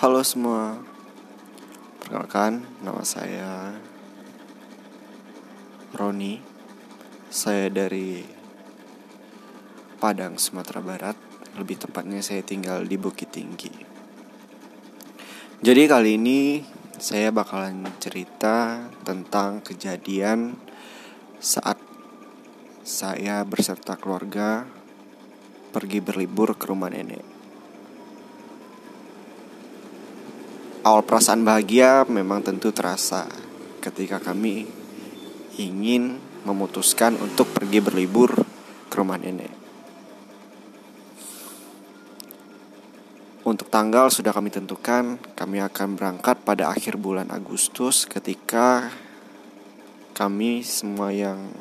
Halo semua, perkenalkan nama saya Roni. Saya dari Padang, Sumatera Barat. Lebih tepatnya saya tinggal di Bukit Tinggi. Jadi kali ini saya bakalan cerita tentang kejadian saat saya berserta keluarga pergi berlibur ke rumah nenek. Awal perasaan bahagia memang tentu terasa ketika kami ingin memutuskan untuk pergi berlibur ke rumah nenek. Untuk tanggal sudah kami tentukan, kami akan berangkat pada akhir bulan Agustus ketika kami semua yang